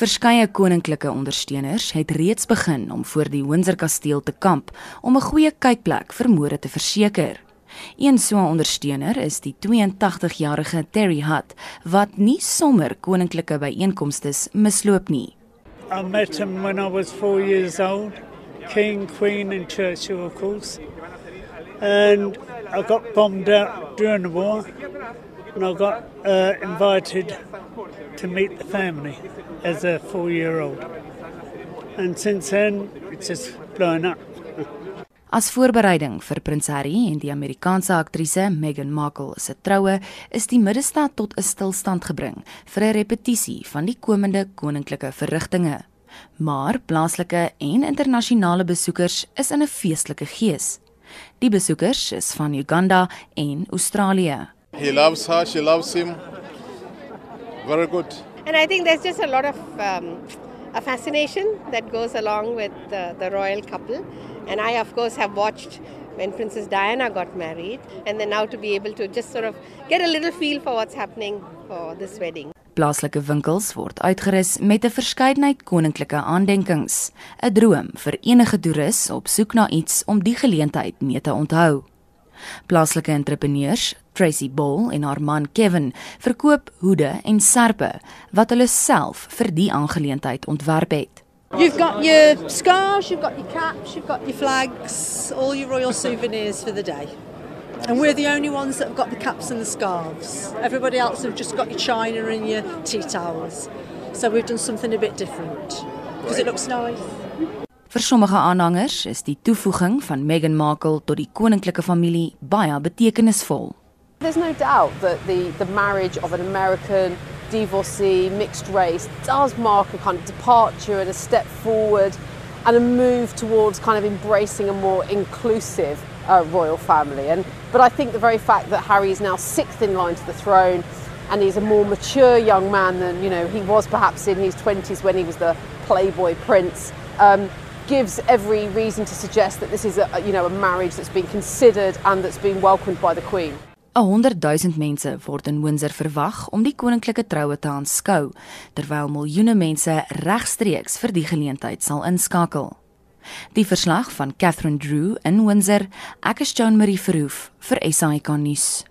Verskeie koninklike ondersteuners het reeds begin om voor die Windsor kasteel te kamp om 'n goeie kykplek vir môre te verseker. Een so 'n ondersteuner is die 82-jarige Terry Hutt wat nie sommer koninklike byeenkomste misloop nie. I met him when I was 4 years old, King, Queen and Churchill of course. And I got bombed out during the war and I got uh, invited to meet the family as a 4-year-old. And since then it's just blown up. As voorbereiding vir Prins Harry en die Amerikaanse aktrise Meghan Markle se troue, is die middestad tot 'n stilstand gebring vir 'n repetisie van die komende koninklike verrigtinge. Maar plaaslike en internasionale besoekers is in 'n feestelike gees. Die besoekers is van Uganda en Australië. He loves her, she loves him. Very good. And I think there's just a lot of um, a fascination that goes along with the, the royal couple. And I, of course, have watched when Princess Diana got married, and then now to be able to just sort of get a little feel for what's happening for this wedding. Plaaslike winkels word uitgerus met 'n verskeidenheid koninklike aandenkings, 'n droom vir enige toerus op soek na iets om die geleentheid mee te onthou. Plaaslike entrepreneurs, Tracy Ball en haar man Kevin, verkoop hoede en serpe wat hulle self vir die aangeleentheid ontwerp het. You've got your scarves, you've got your caps, you've got your flags, all your royal souvenirs for the day. And we're the only ones that have got the caps and the scarves. Everybody else have just got your china and your tea towels. So we've done something a bit different because it looks nice. Vir sommige aanhangers is die toevoeging van Meghan Markle tot die koninklike familie baie betekenisvol. There's no doubt that the, the marriage of an American divorcee, mixed race, does mark a kind of departure and a step forward and a move towards kind of embracing a more inclusive uh, royal family. And, but I think the very fact that Harry is now sixth in line to the throne and he's a more mature young man than you know he was perhaps in his 20s when he was the playboy prince um, gives every reason to suggest that this is a you know a marriage that's been considered and that's been welcomed by the queen. 100 000 mense word in Windsor verwag om die koninklike troue te aanskou, terwyl miljoene mense regstreeks vir die geleentheid sal inskakel. Die verslag van Catherine Drew in Windsor, ek is Joan Marie Verhoef vir SAK nuus.